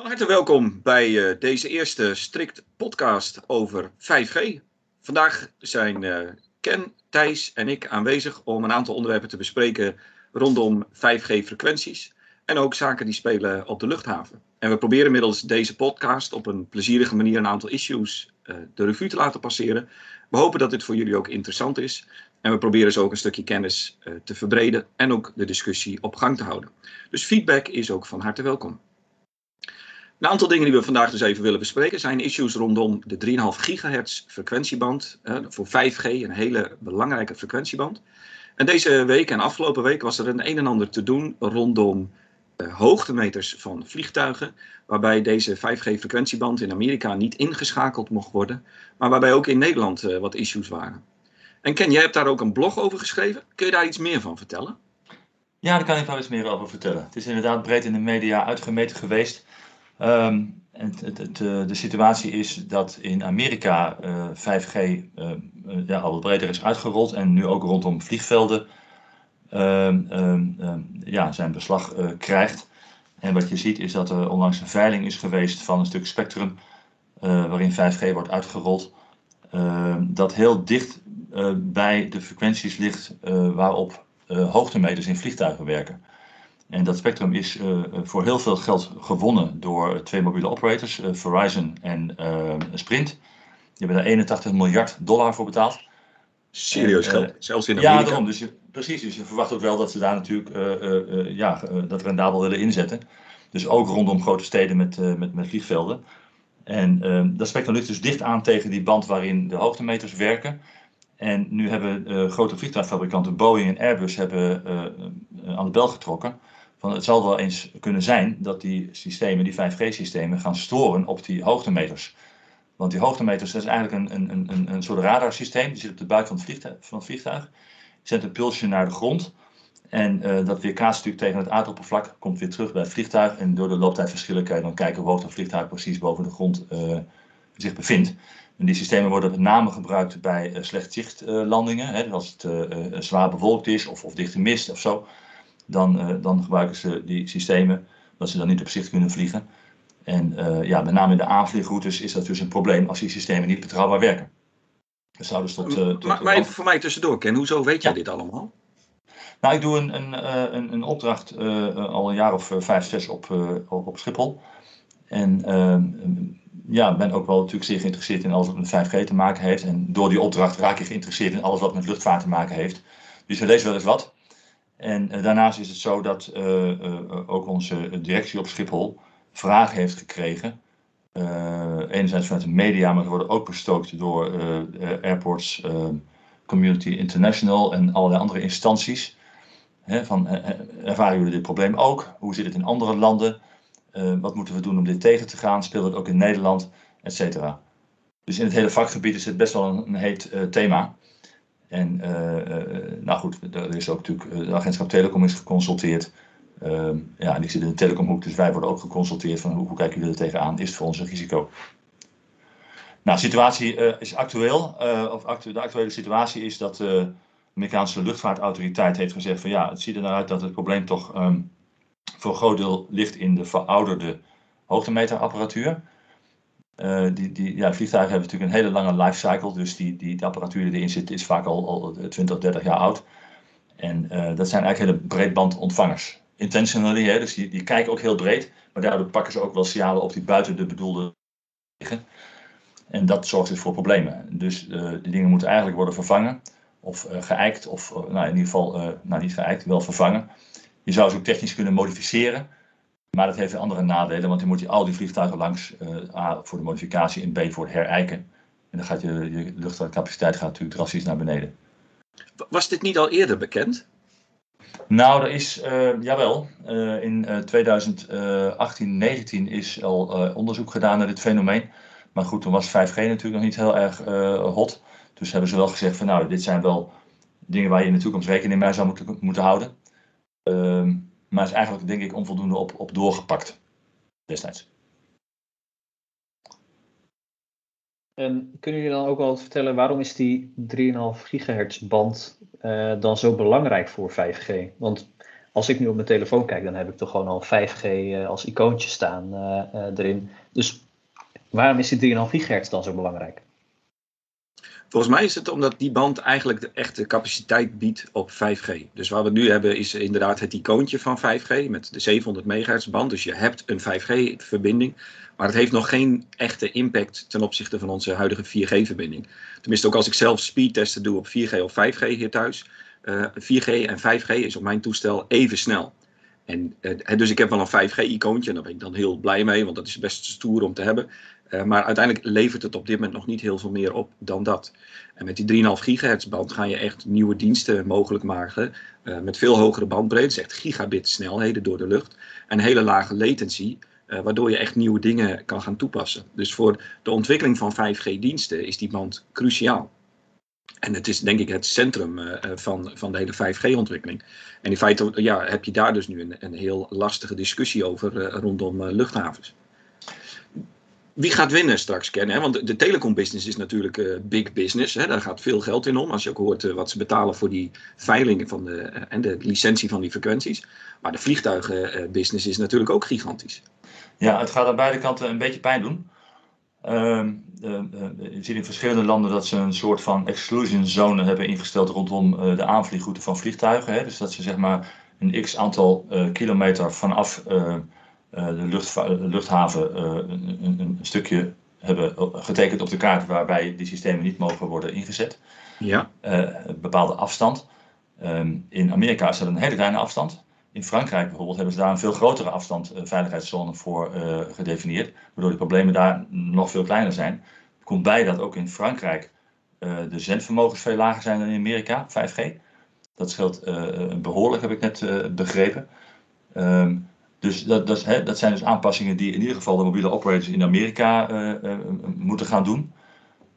Van harte welkom bij uh, deze eerste strikt podcast over 5G. Vandaag zijn uh, Ken, Thijs en ik aanwezig om een aantal onderwerpen te bespreken rondom 5G-frequenties en ook zaken die spelen op de luchthaven. En we proberen middels deze podcast op een plezierige manier een aantal issues uh, de revue te laten passeren. We hopen dat dit voor jullie ook interessant is. En we proberen zo ook een stukje kennis te verbreden en ook de discussie op gang te houden. Dus feedback is ook van harte welkom. Een aantal dingen die we vandaag dus even willen bespreken zijn issues rondom de 3,5 gigahertz frequentieband. Voor 5G, een hele belangrijke frequentieband. En deze week en afgelopen week was er een een en ander te doen rondom uh, hoogtemeters van vliegtuigen. Waarbij deze 5G-frequentieband in Amerika niet ingeschakeld mocht worden. Maar waarbij ook in Nederland uh, wat issues waren. En Ken, jij hebt daar ook een blog over geschreven. Kun je daar iets meer van vertellen? Ja, daar kan ik wel iets meer over vertellen. Het is inderdaad breed in de media uitgemeten geweest. Um, het, het, het, de situatie is dat in Amerika uh, 5G uh, ja, al wat breder is uitgerold en nu ook rondom vliegvelden uh, ja, zijn beslag krijgt. En wat je ziet is dat er onlangs een veiling is geweest van een stuk spectrum waarin 5G wordt uitgerold. dat heel dicht bij de frequenties ligt waarop hoogtemeters in vliegtuigen werken. En dat spectrum is uh, voor heel veel geld gewonnen door twee mobiele operators, uh, Verizon en uh, Sprint. Die hebben daar 81 miljard dollar voor betaald. Serieus en, geld, zelfs in Amerika. Ja, daarom. Dus je, precies. Dus je verwacht ook wel dat ze daar natuurlijk ja, dat rendabel willen inzetten. Dus ook rondom grote steden met, met, met vliegvelden. En ehm, dat spectrum ligt dus dicht aan tegen die band waarin de hoogtemeters werken. En nu hebben grote vliegtuigfabrikanten Boeing en Airbus hebben, aan de bel getrokken van het zal wel eens kunnen zijn dat die systemen, die 5G-systemen, gaan storen op die hoogtemeters. Want die hoogtemeters, dat is eigenlijk een, een, een, een soort radarsysteem, die zit op de buik van het vliegtuig. Van het vliegtuig. Zet een pulsje naar de grond. En uh, dat weerkaatst natuurlijk tegen het aardoppervlak, komt weer terug bij het vliegtuig. En door de looptijdverschillen kan je dan kijken hoe hoog het vliegtuig precies boven de grond uh, zich bevindt. En die systemen worden met name gebruikt bij uh, slechtzichtlandingen. Uh, als het zwaar bewolkt is of, of dichte mist of zo dan, uh, dan gebruiken ze die systemen dat ze dan niet op zicht kunnen vliegen. En uh, ja, met name in de aanvliegroutes is dat dus een probleem als die systemen niet betrouwbaar werken. Dat zou dus tot, uh, tot maar, maar even voor mij tussendoor, Ken, hoezo weet jij ja. dit allemaal? Nou, ik doe een, een, een, een opdracht al een jaar of vijf, zes op, op, op Schiphol. En ehm, ja, ben ook wel natuurlijk zeer geïnteresseerd in alles wat met 5G te maken heeft. En door die opdracht raak ik geïnteresseerd in alles wat met luchtvaart te maken heeft. Dus we lezen wel eens wat. En uh, daarnaast is het zo dat uh, uh, ook onze directie op Schiphol vragen heeft gekregen. enerzijds vanuit de media, maar ze worden ook bestookt door Airports Community International en allerlei andere instanties. Van, ervaren jullie dit probleem ook? Hoe zit het in andere landen? wat moeten we doen om dit tegen te gaan? Speelt het ook in Nederland? Etcetera. Dus in het hele vakgebied is het best wel een heet thema. En uh, nou goed, er is ook natuurlijk, de agentschap Telecom is geconsulteerd. Uh, ja, en ik zit in de telecomhoek, dus wij worden ook geconsulteerd van hoe, kijken jullie er tegenaan? Is het voor ons een risico? Nou, de situatie is actueel. Of de actuele situatie is dat de Amerikaanse luchtvaartautoriteit heeft gezegd van ja, het ziet er naar uit dat het probleem toch um, voor een groot deel ligt in de verouderde hoogtemeterapparatuur. Uh, die, die, ja, vliegtuigen hebben natuurlijk een hele lange lifecycle, dus die, die, de apparatuur die erin zit is vaak al, al 20, 30 jaar oud. En uh, dat zijn eigenlijk hele breedbandontvangers. Intentionally, hè, dus die, die kijken ook heel breed, maar daardoor pakken ze ook wel signalen op die buiten de bedoelde liggen. En dat zorgt dus voor problemen. Dus uh, die dingen moeten eigenlijk worden vervangen, of geëikt, of nou, in ieder geval, nou niet geëikt, wel vervangen. Je zou ze ook technisch kunnen modificeren. Maar dat heeft andere nadelen, want dan moet je al die vliegtuigen langs, uh, A voor de modificatie en B voor het herijken. En dan gaat je, je luchtvaartcapaciteit gaat natuurlijk drastisch naar beneden. Was dit niet al eerder bekend? Nou, er is, uh, jawel, uh, in 2018, 19 is al onderzoek gedaan naar dit fenomeen. Maar goed, toen was 5G natuurlijk nog niet heel erg hot. Dus hebben ze wel gezegd van nou, dit zijn wel dingen waar je in de toekomst rekening mee zou moeten, moeten houden. Ehm, maar is eigenlijk denk ik onvoldoende op, op doorgepakt destijds. En kunnen jullie dan ook wel vertellen waarom is die 3,5 gigahertz band uh, dan zo belangrijk voor 5G? Want als ik nu op mijn telefoon kijk, dan heb ik toch gewoon al 5G als icoontje staan erin. Dus waarom is die 3,5 gigahertz dan zo belangrijk? Volgens mij is het omdat die band eigenlijk de echte capaciteit biedt op 5G. Dus wat we nu hebben is inderdaad het icoontje van 5G met de 700 MHz band. Dus je hebt een 5G-verbinding, maar het heeft nog geen echte impact ten opzichte van onze huidige 4G-verbinding. Tenminste, ook als ik zelf speedtesten doe op 4G of 5G hier thuis. Uh, eh, 4G en 5G is op mijn toestel even snel. En, uh, dus ik heb wel een 5G-icoontje en daar ben ik dan heel blij mee, want dat is best stoer om te hebben. Uh, maar uiteindelijk levert het op dit moment nog niet heel veel meer op dan dat. En met die 3,5 gigahertz band ga je echt nieuwe diensten mogelijk maken. Uh, met veel hogere bandbreedte, echt gigabit snelheden door de lucht. En hele lage latency, uh, waardoor je echt nieuwe dingen kan gaan toepassen. Dus voor de ontwikkeling van 5G-diensten is die band cruciaal. En het is denk ik het centrum van, van de hele 5G-ontwikkeling. En in feite ja, heb je daar dus nu een, een heel lastige discussie over rondom luchthavens. Wie gaat winnen straks, Ken? Hè? Want de telecombusiness is natuurlijk big business. Hè? Daar gaat veel geld in om. Als je ook hoort wat ze betalen voor die veiling van de, en de licentie van die frequenties. Maar de vliegtuigenbusiness is natuurlijk ook gigantisch. Ja, het gaat aan beide kanten een beetje pijn doen. Je ziet in verschillende landen dat ze een soort van exclusion zone hebben ingesteld rondom de aanvliegroute van vliegtuigen. Hè? Dus dat ze zeg maar een x aantal kilometer vanaf de lucht, luchthaven een, een, een, stukje hebben getekend op de kaart waarbij die systemen niet mogen worden ingezet. Ja. een bepaalde afstand. Um, in Amerika is dat een hele kleine afstand. In Frankrijk bijvoorbeeld hebben ze daar een veel grotere afstand uh, veiligheidszone voor uh, gedefinieerd, waardoor de problemen daar nog veel kleiner zijn. Het komt bij dat ook in Frankrijk uh, de zendvermogens veel lager zijn dan in Amerika, 5G. Dat scheelt behoorlijk, heb ik net begrepen. Um, dus dat, dat, hè, dat, zijn dus aanpassingen die in ieder geval de mobiele operators in Amerika moeten gaan doen.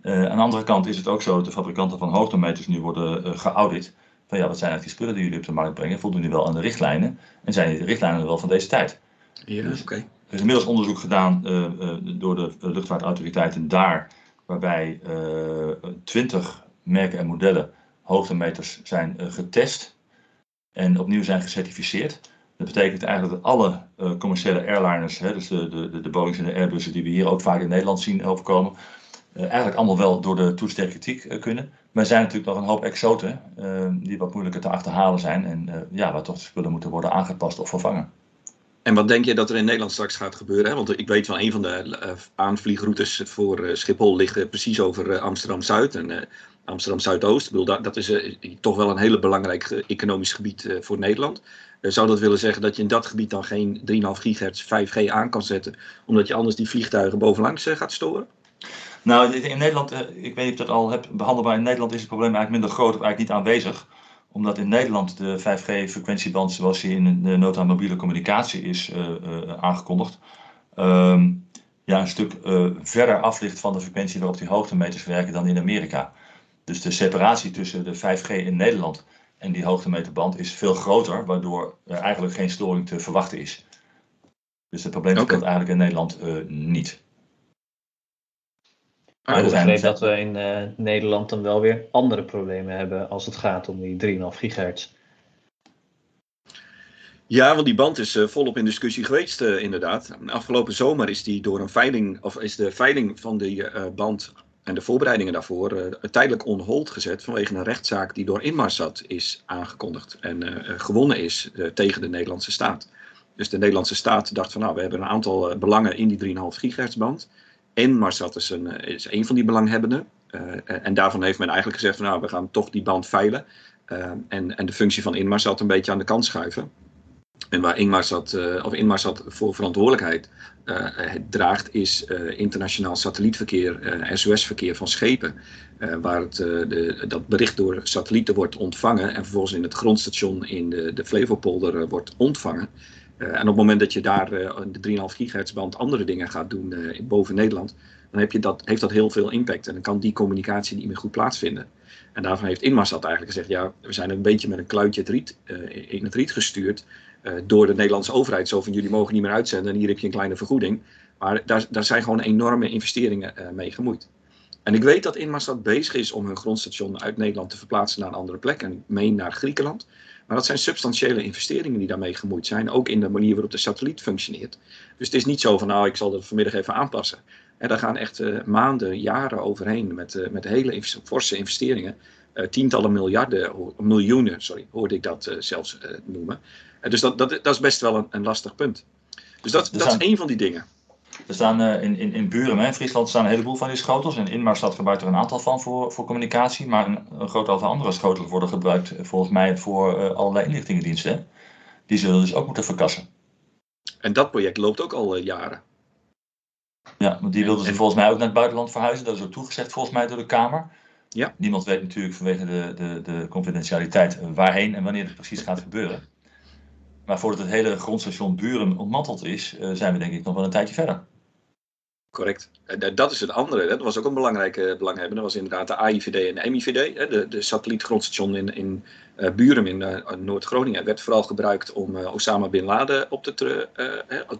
aan de andere kant is het ook zo dat de fabrikanten van hoogtemeters nu worden geaudit van ja, wat zijn eigenlijk die spullen die jullie op de markt brengen? Voldoen die wel aan de richtlijnen? En zijn die richtlijnen wel van deze tijd? Ja, dus, oké. Er is inmiddels onderzoek gedaan uh, uh, door de luchtvaartautoriteiten daar, waarbij uh, 20 merken en modellen hoogtemeters zijn getest en opnieuw zijn gecertificeerd. Dat betekent eigenlijk dat alle commerciële airliners, hè, dus de, de, de Boeings en de Airbussen die we hier ook vaak in Nederland zien overkomen, eigenlijk allemaal wel door de toets kritiek kunnen. Maar er zijn natuurlijk nog een hoop exoten die wat moeilijker te achterhalen zijn. En ja, waar toch spullen moeten worden aangepast of vervangen. En wat denk je dat er in Nederland straks gaat gebeuren? Want ik weet van een van de aanvliegroutes voor Schiphol ligt precies over Amsterdam-Zuid en Amsterdam-Zuidoost. Dat, dat is toch wel een hele belangrijk economisch gebied voor Nederland. Zou dat willen zeggen dat je in dat gebied dan geen 3,5 gigahertz 5G aan kan zetten, omdat je anders die vliegtuigen bovenlangs gaat storen? Nou, in Nederland, eh, ik weet niet of dat al heb behandelbaar. In Nederland is het probleem eigenlijk minder groot of eigenlijk niet aanwezig. Omdat in Nederland de 5G-frequentieband zoals die in de nota mobiele communicatie is aangekondigd, um, ja, een stuk verder af ligt van de frequentie waarop die hoogtemeters werken dan in Amerika. Dus de separatie tussen de 5G in Nederland en die hoogtemeterband is veel groter, waardoor er eigenlijk geen storing te verwachten is. Dus het probleem speelt okay. eigenlijk in Nederland niet. Maar ik begreep dat we in uh, Nederland dan wel weer andere problemen hebben als het gaat om die 3,5 gigahertz. Ja, want die band is uh, volop in discussie geweest, uh, inderdaad. Afgelopen zomer is die door een veiling, of is de veiling van die band en de voorbereidingen daarvoor tijdelijk on hold gezet vanwege een rechtszaak die door Inmarsat is aangekondigd en gewonnen is tegen de Nederlandse staat. Dus de Nederlandse staat dacht van nou, we hebben een aantal belangen in die 3,5 gigahertz band. Inmarsat is een, eh, is een van die belanghebbenden. En daarvan heeft men eigenlijk gezegd van nou, we gaan toch die band veilen. Uh, en, en de functie van Inmarsat een beetje aan de kant schuiven. En waar Inmarsat, uh, of Inmarsat voor verantwoordelijkheid draagt, is internationaal satellietverkeer, SOS-verkeer van schepen. waar het, de, dat bericht door satellieten wordt ontvangen en vervolgens in het grondstation in de, de Flevopolder wordt ontvangen. En op het moment dat je daar de 3,5 gigahertz band andere dingen gaat doen boven Nederland, dan heb je dat, heeft dat heel veel impact. En dan kan die communicatie niet meer goed plaatsvinden. En daarvan heeft Inmarsat eigenlijk gezegd, ja, we zijn een beetje met een kluitje het in het riet gestuurd door de Nederlandse overheid. Zo van, jullie mogen niet meer uitzenden en hier heb je een kleine vergoeding. Maar daar, daar zijn gewoon enorme investeringen mee gemoeid. En ik weet dat Inmarsat bezig is om hun grondstation uit Nederland te verplaatsen naar een andere plek. En meen naar Griekenland. Maar dat zijn substantiële investeringen die daarmee gemoeid zijn, ook in de manier waarop de satelliet functioneert. Dus het is niet zo van, nou, ik zal dat vanmiddag even aanpassen. En daar gaan echt uh, maanden, jaren overheen met, met hele forse investeringen. Uh, tientallen miljarden, miljoenen, sorry, hoorde ik dat zelfs noemen. dus dat, dat, dat is best wel een, een lastig punt. Dus dat, dat is één van die dingen. Er staan in, in, in Buren, in Friesland, staan een heleboel van die schotels. En in Maarstad gebruikt er een aantal van voor, voor communicatie. Maar een, een groot aantal andere schotels worden gebruikt volgens mij voor allerlei inlichtingendiensten. Die zullen dus ook moeten verkassen. En dat project loopt ook al jaren. Ja, want die wilden ze volgens mij ook naar het buitenland verhuizen. Dat is ook toegezegd volgens mij door de Kamer. Ja. Niemand weet natuurlijk vanwege de, de, de confidentialiteit waarheen en wanneer het precies gaat gebeuren. Maar voordat het hele grondstation Buren ontmanteld is, uh, zijn we denk ik nog wel een tijdje verder. Correct. Dat is het andere. Dat was ook een belangrijke belanghebbende. Dat was inderdaad de AIVD en de MIVD. De, de satellietgrondstation in, in uh, Buren in uh, Noord-Groningen werd vooral gebruikt om uh, Osama Bin Laden op te,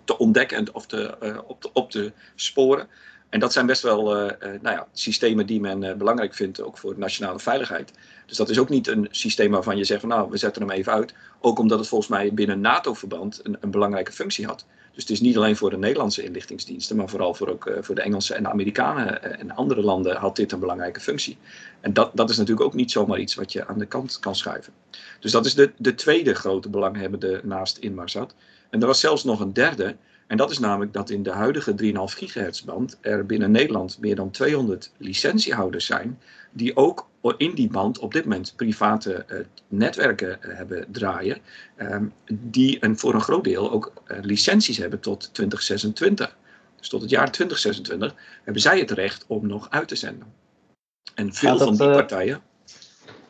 te ontdekken en of te, op, te, op te sporen. En dat zijn best wel nou ja, systemen die men belangrijk vindt, ook voor nationale veiligheid. Dus dat is ook niet een systeem waarvan je zegt van nou, we zetten hem even uit. Ook omdat het volgens mij binnen NATO-verband een, een belangrijke functie had. Dus het is niet alleen voor de Nederlandse inlichtingsdiensten, maar vooral voor, ook, voor de Engelse en de Amerikanen en andere landen had dit een belangrijke functie. En dat, dat is natuurlijk ook niet zomaar iets wat je aan de kant kan schuiven. Dus dat is de, de tweede grote belanghebbende naast Inmarsat. En er was zelfs nog een derde. En dat is namelijk dat in de huidige 3,5 gigahertz band er binnen Nederland meer dan 200 licentiehouders zijn. Die ook in die band op dit moment private uh, netwerken uh, hebben draaien. Um, die een, voor een groot deel ook uh, licenties hebben tot 2026. Dus tot het jaar 2026 hebben zij het recht om nog uit te zenden. En veel van die partijen.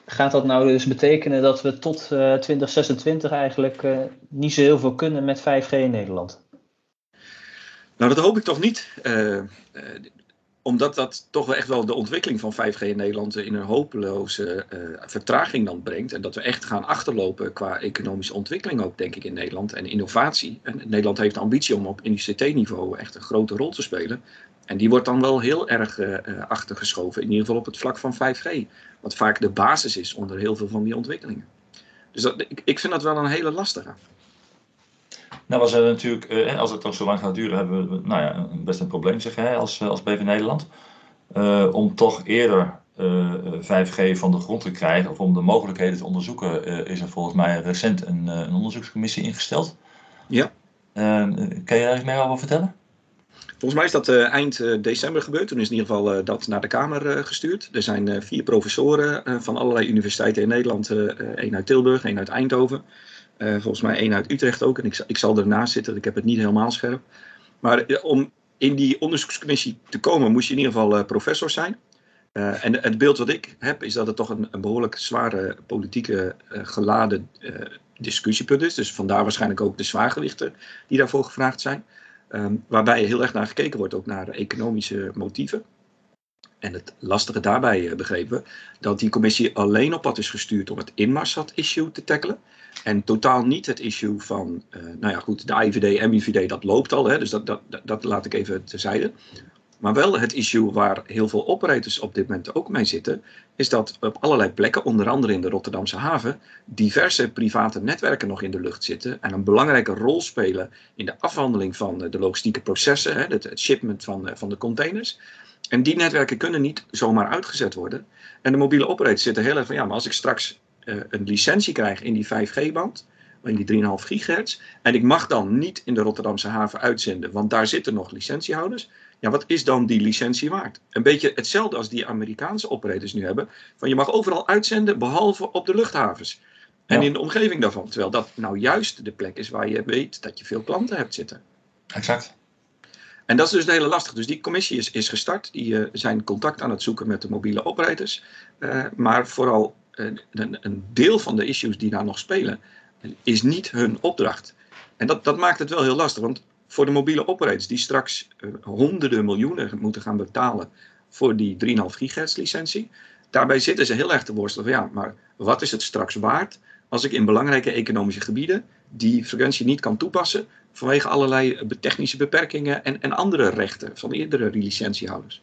Gaat dat nou dus betekenen dat we tot uh, 2026 eigenlijk niet zo heel veel kunnen met 5G in Nederland? Nou, dat hoop ik toch niet. Uh, omdat dat toch wel echt wel de ontwikkeling van 5G in Nederland in een hopeloze vertraging dan brengt. En dat we echt gaan achterlopen qua economische ontwikkeling ook, denk ik, in Nederland. En innovatie. En Nederland heeft de ambitie om op ICT-niveau echt een grote rol te spelen. En die wordt dan wel heel erg achtergeschoven, in ieder geval op het vlak van 5G. Wat vaak de basis is onder heel veel van die ontwikkelingen. Dus dat, ik, ik vind dat wel een hele lastige. Nou was er natuurlijk, uh, als het toch zo lang gaat duren, hebben we nou ja, best een probleem zeg jij als, als BV Nederland. Uh, om toch eerder 5G van de grond te krijgen, of om de mogelijkheden te onderzoeken, is er volgens mij recent een, een onderzoekscommissie ingesteld. Ja. kan je daar iets meer over vertellen? Volgens mij is dat uh, eind uh, december gebeurd. Toen is in ieder geval uh, dat naar de Kamer gestuurd. Er zijn vier professoren van allerlei universiteiten in Nederland. één uit Tilburg, één uit Eindhoven. Volgens mij één uit Utrecht ook. En ik, ik zal ernaast zitten, ik heb het niet helemaal scherp. Maar om in die onderzoekscommissie te komen, moest je in ieder geval professor zijn. en het beeld wat ik heb, is dat het toch een, een behoorlijk zware politieke geladen discussiepunt is. Dus vandaar waarschijnlijk ook de zwaargewichten die daarvoor gevraagd zijn. Um, waarbij heel erg naar gekeken wordt, ook naar economische motieven. En het lastige daarbij uh, begrepen, dat die commissie alleen op pad is gestuurd om het Inmarsat-issue te tackelen. En totaal niet het issue van, uh, nou ja goed, de IVD, MIVD, dat loopt al, hè, dus dat, dat, dat laat ik even terzijde. Maar wel het issue waar heel veel operators op dit moment ook mee zitten, is dat op allerlei plekken, onder andere in de Rotterdamse haven, diverse private netwerken nog in de lucht zitten en een belangrijke rol spelen in de afhandeling van de logistieke processen, het shipment van, van de containers. En die netwerken kunnen niet zomaar uitgezet worden. En de mobiele operators zitten heel erg van ja, maar als ik straks uh, een licentie krijg in die 5G-band, in die 3,5 gigahertz, en ik mag dan niet in de Rotterdamse haven uitzenden, want daar zitten nog licentiehouders, ja, wat is dan die licentie waard? Een beetje hetzelfde als die Amerikaanse operators nu hebben. Van je mag overal uitzenden, behalve op de luchthavens. En ja. in de omgeving daarvan. Terwijl dat nou juist de plek is waar je weet dat je veel klanten hebt zitten. Exact. En dat is dus hele lastig. Dus die commissie is, is gestart. Die uh, zijn contact aan het zoeken met de mobiele operators. Uh, maar vooral uh, een, een, deel van de issues die daar nog spelen, is niet hun opdracht. En dat, dat maakt het wel heel lastig. Want voor de mobiele operators die straks honderden miljoenen moeten gaan betalen voor die 3,5 gigahertz licentie. Daarbij zitten ze heel erg te worstelen van ja, maar wat is het straks waard als ik in belangrijke economische gebieden die frequentie niet kan toepassen vanwege allerlei technische beperkingen en, en andere rechten van eerdere licentiehouders.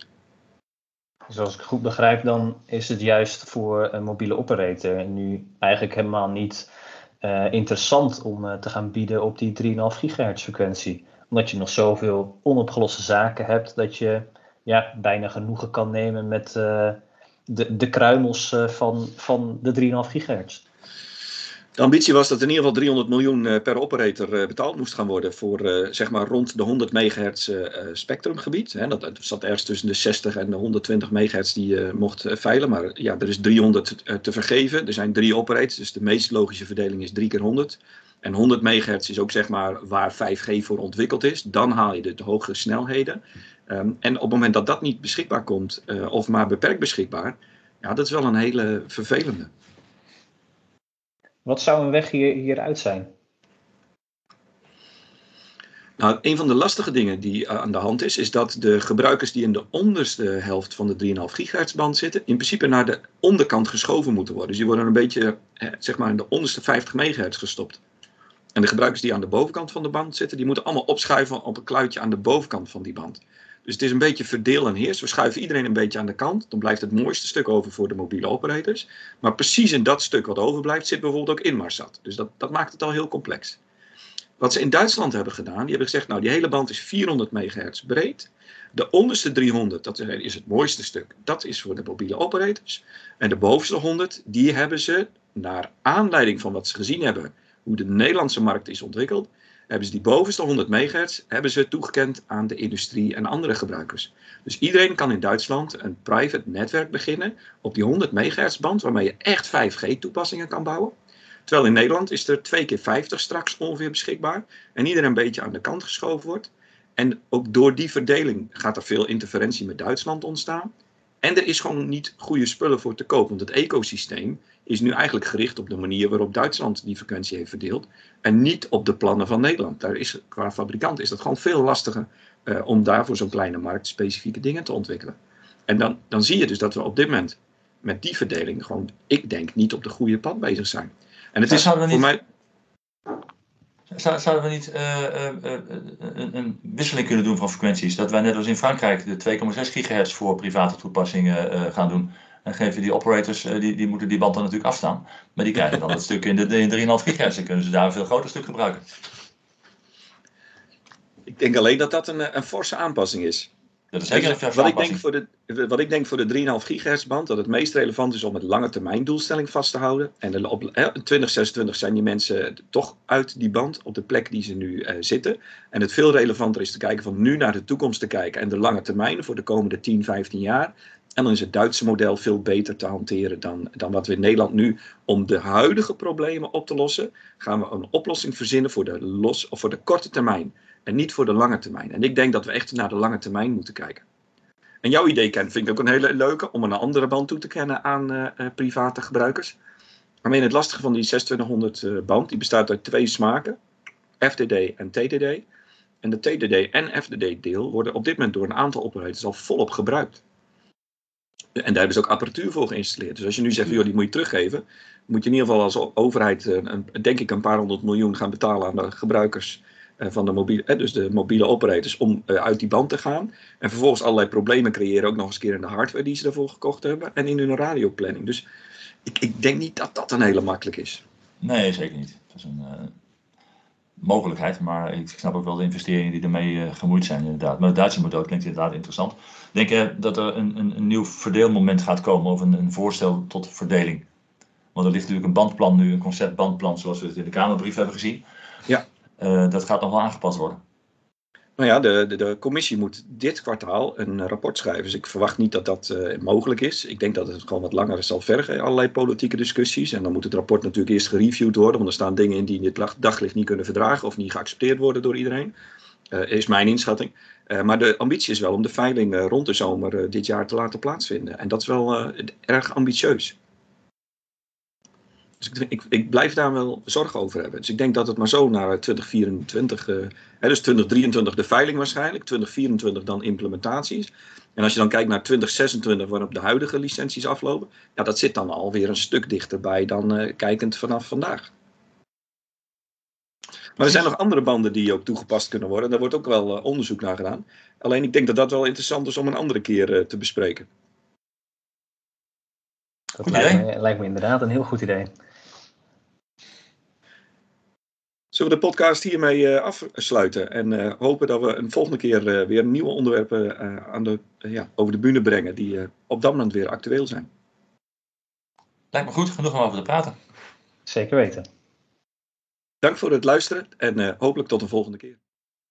Zoals ik goed begrijp, dan is het juist voor een mobiele operator nu eigenlijk helemaal niet eh, interessant om eh, te gaan bieden op die 3,5 gigahertz frequentie. Omdat je nog zoveel onopgeloste zaken hebt dat je ja, bijna genoegen kan nemen met de, de kruimels van, van de 3,5 gigahertz. De ambitie was dat in ieder geval 300 miljoen eh, per operator eh, betaald moest gaan worden voor uh, zeg maar rond de 100 megahertz spectrumgebied. Dat, zat ergens tussen de 60 en de 120 megahertz die je mocht veilen. Maar ja, er is 300 te vergeven. Er zijn drie operators, dus de meest logische verdeling is 3 keer 100. En 100 megahertz is ook zeg maar waar 5G voor ontwikkeld is. Dan haal je de, hogere snelheden. Um, en op het moment dat dat niet beschikbaar komt, of maar beperkt beschikbaar, ja, dat is wel een hele vervelende. Wat zou een weg hier, hieruit zijn? Nou, een van de lastige dingen die eh, aan de hand is, is dat de gebruikers die in de onderste helft van de 3,5 gigahertz band zitten, in principe naar de onderkant geschoven moeten worden. Dus die worden een beetje, eh, zeg maar, in de onderste 50 megahertz gestopt. En de gebruikers die aan de bovenkant van de band zitten, die moeten allemaal opschuiven op een kluitje aan de bovenkant van die band. Dus het is een beetje verdeel en heers. We schuiven iedereen een beetje aan de kant. Dan blijft het mooiste stuk over voor de mobiele operators. Maar precies in dat stuk wat overblijft zit bijvoorbeeld ook Inmarsat. Dus dat, dat maakt het al heel complex. Wat ze in Duitsland hebben gedaan, die hebben gezegd, nou die hele band is 400 megahertz breed. De onderste 300, dat is het mooiste stuk, dat is voor de mobiele operators. En de bovenste 100, die hebben ze naar aanleiding van wat ze gezien hebben, hoe de Nederlandse markt is ontwikkeld, hebben ze die bovenste 100 megahertz hebben ze toegekend aan de industrie en andere gebruikers. Dus iedereen kan in Duitsland een private netwerk beginnen op die 100 megahertz band, waarmee je echt 5G toepassingen kan bouwen. Terwijl in Nederland is er 2 keer 50 straks ongeveer beschikbaar en iedereen een beetje aan de kant geschoven wordt. En ook door die verdeling gaat er veel interferentie met Duitsland ontstaan. En er is gewoon niet goede spullen voor te koop, want het ecosysteem is nu eigenlijk gericht op de manier waarop Duitsland die frequentie heeft verdeeld en niet op de plannen van Nederland. Daar is, qua fabrikant is dat gewoon veel lastiger uh, om daar voor zo'n kleine markt specifieke dingen te ontwikkelen. En dan, dan zie je dus dat we op dit moment met die verdeling gewoon, ik denk, niet op de goede pad bezig zijn. En het is voor niet... mij Zouden we niet uh, uh, een, een, wisseling kunnen doen van frequenties? Dat wij net als in Frankrijk de 2,6 gigahertz voor private toepassingen gaan doen. En geven die operators, die, die moeten die band dan natuurlijk afstaan. Maar die krijgen dan het stuk in de, in 3,5 gigahertz. Dan kunnen ze daar een veel groter stuk gebruiken. Ik denk alleen dat dat een, een forse aanpassing is. Dat is zeker een wat, ik denk voor de, wat ik denk voor de 3,5 gigahertz band, dat het meest relevant is om het lange termijn doelstelling vast te houden. En op hè, 2026 zijn die mensen toch uit die band op de plek die ze nu uh, zitten. En het veel relevanter is te kijken van nu naar de toekomst te kijken en de lange termijn voor de komende 10, 15 jaar. En dan is het Duitse model veel beter te hanteren dan, dan wat we in Nederland nu. Om de huidige problemen op te lossen, gaan we een oplossing verzinnen voor de, los, of voor de korte termijn. En niet voor de lange termijn. En ik denk dat we echt naar de lange termijn moeten kijken. En jouw idee, Ken, vind ik ook een hele leuke om een andere band toe te kennen aan uh, private gebruikers. Alleen het lastige van die 2600 uh, band, die bestaat uit twee smaken, FDD en TDD. En de TDD en FDD deel worden op dit moment door een aantal operators al volop gebruikt. En daar hebben ze ook apparatuur voor geïnstalleerd. Dus als je nu zegt, joh, die moet je teruggeven, moet je in ieder geval als overheid, een, denk ik, een paar honderd miljoen gaan betalen aan de gebruikers eh, van de mobiele, dus de mobiele operators om eh, uit die band te gaan. En vervolgens allerlei problemen creëren, ook nog eens keer in de hardware die ze ervoor gekocht hebben en in hun radioplanning. Dus ik, ik denk niet dat dat een hele makkelijk is. Nee, zeker niet. Dat is een mogelijkheid, maar ik snap ook wel de investeringen die ermee uh, gemoeid zijn inderdaad. Maar het Duitse model klinkt inderdaad interessant. Denk je dat er een, een, een nieuw verdeelmoment gaat komen of een, een voorstel tot verdeling? Want er ligt natuurlijk een bandplan nu, een conceptbandplan zoals we het in de Kamerbrief hebben gezien. Ja. Uh, dat gaat nog wel aangepast worden. Nou ja, de, de, de, commissie moet dit kwartaal een rapport schrijven. Dus ik verwacht niet dat dat uh, mogelijk is. Ik denk dat het gewoon wat langer zal vergen, allerlei politieke discussies. En dan moet het rapport natuurlijk eerst gereviewd worden. Want er staan dingen in die in dit daglicht niet kunnen verdragen of niet geaccepteerd worden door iedereen. Uh, is mijn inschatting. Uh, maar de ambitie is wel om de veiling rond de zomer dit jaar te laten plaatsvinden. En dat is wel erg ambitieus. Dus ik, ik, ik, blijf daar wel zorgen over hebben. Dus ik denk dat het maar zo naar 2024, uh, hè, dus 2023 de veiling waarschijnlijk, 2024 dan implementaties. En als je dan kijkt naar 2026, waarop de huidige licenties aflopen, ja, dat zit dan alweer een stuk dichterbij dan uh, kijkend vanaf vandaag. Maar er zijn nog andere banden die ook toegepast kunnen worden. Daar wordt ook wel uh, onderzoek naar gedaan. Alleen ik denk dat dat wel interessant is om een andere keer uh, te bespreken. Dat lijkt me, lijkt me, inderdaad een heel goed idee. Zullen we de podcast hiermee afsluiten en hopen dat we een volgende keer weer nieuwe onderwerpen aan de, ja, over de bühne brengen die op dat moment weer actueel zijn. Lijkt me goed, genoeg om over te praten. Zeker weten. Dank voor het luisteren en hopelijk tot de volgende keer.